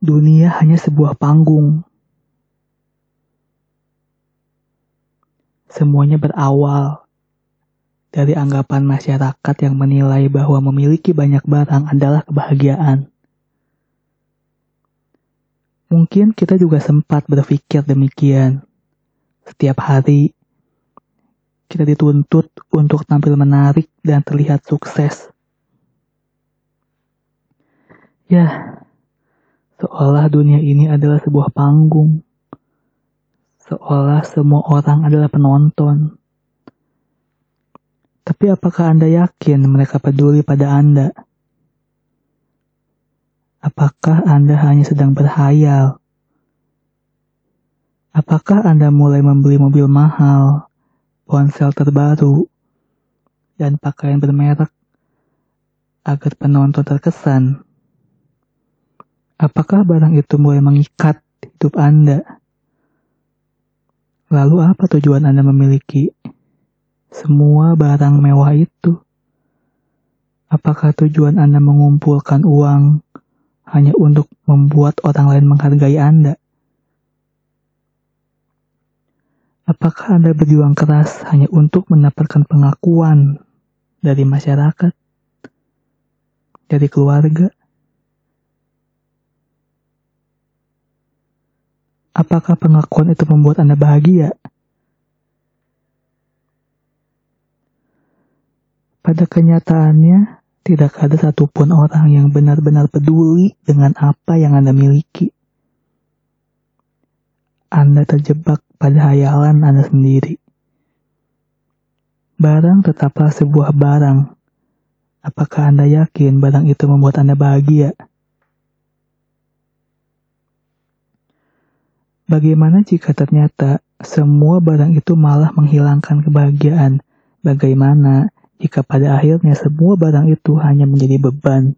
dunia hanya sebuah panggung. Semuanya berawal dari anggapan masyarakat yang menilai bahwa memiliki banyak barang adalah kebahagiaan. Mungkin kita juga sempat berpikir demikian. Setiap hari, kita dituntut untuk tampil menarik dan terlihat sukses. Ya, seolah dunia ini adalah sebuah panggung seolah semua orang adalah penonton. Tapi apakah Anda yakin mereka peduli pada Anda? Apakah Anda hanya sedang berhayal? Apakah Anda mulai membeli mobil mahal, ponsel terbaru, dan pakaian bermerek agar penonton terkesan? Apakah barang itu mulai mengikat hidup Anda? Lalu apa tujuan Anda memiliki semua barang mewah itu? Apakah tujuan Anda mengumpulkan uang hanya untuk membuat orang lain menghargai Anda? Apakah Anda berjuang keras hanya untuk mendapatkan pengakuan dari masyarakat, dari keluarga, Apakah pengakuan itu membuat Anda bahagia? Pada kenyataannya, tidak ada satupun orang yang benar-benar peduli dengan apa yang Anda miliki. Anda terjebak pada hayalan Anda sendiri. Barang tetaplah sebuah barang. Apakah Anda yakin barang itu membuat Anda bahagia? Bagaimana jika ternyata semua barang itu malah menghilangkan kebahagiaan? Bagaimana jika pada akhirnya semua barang itu hanya menjadi beban?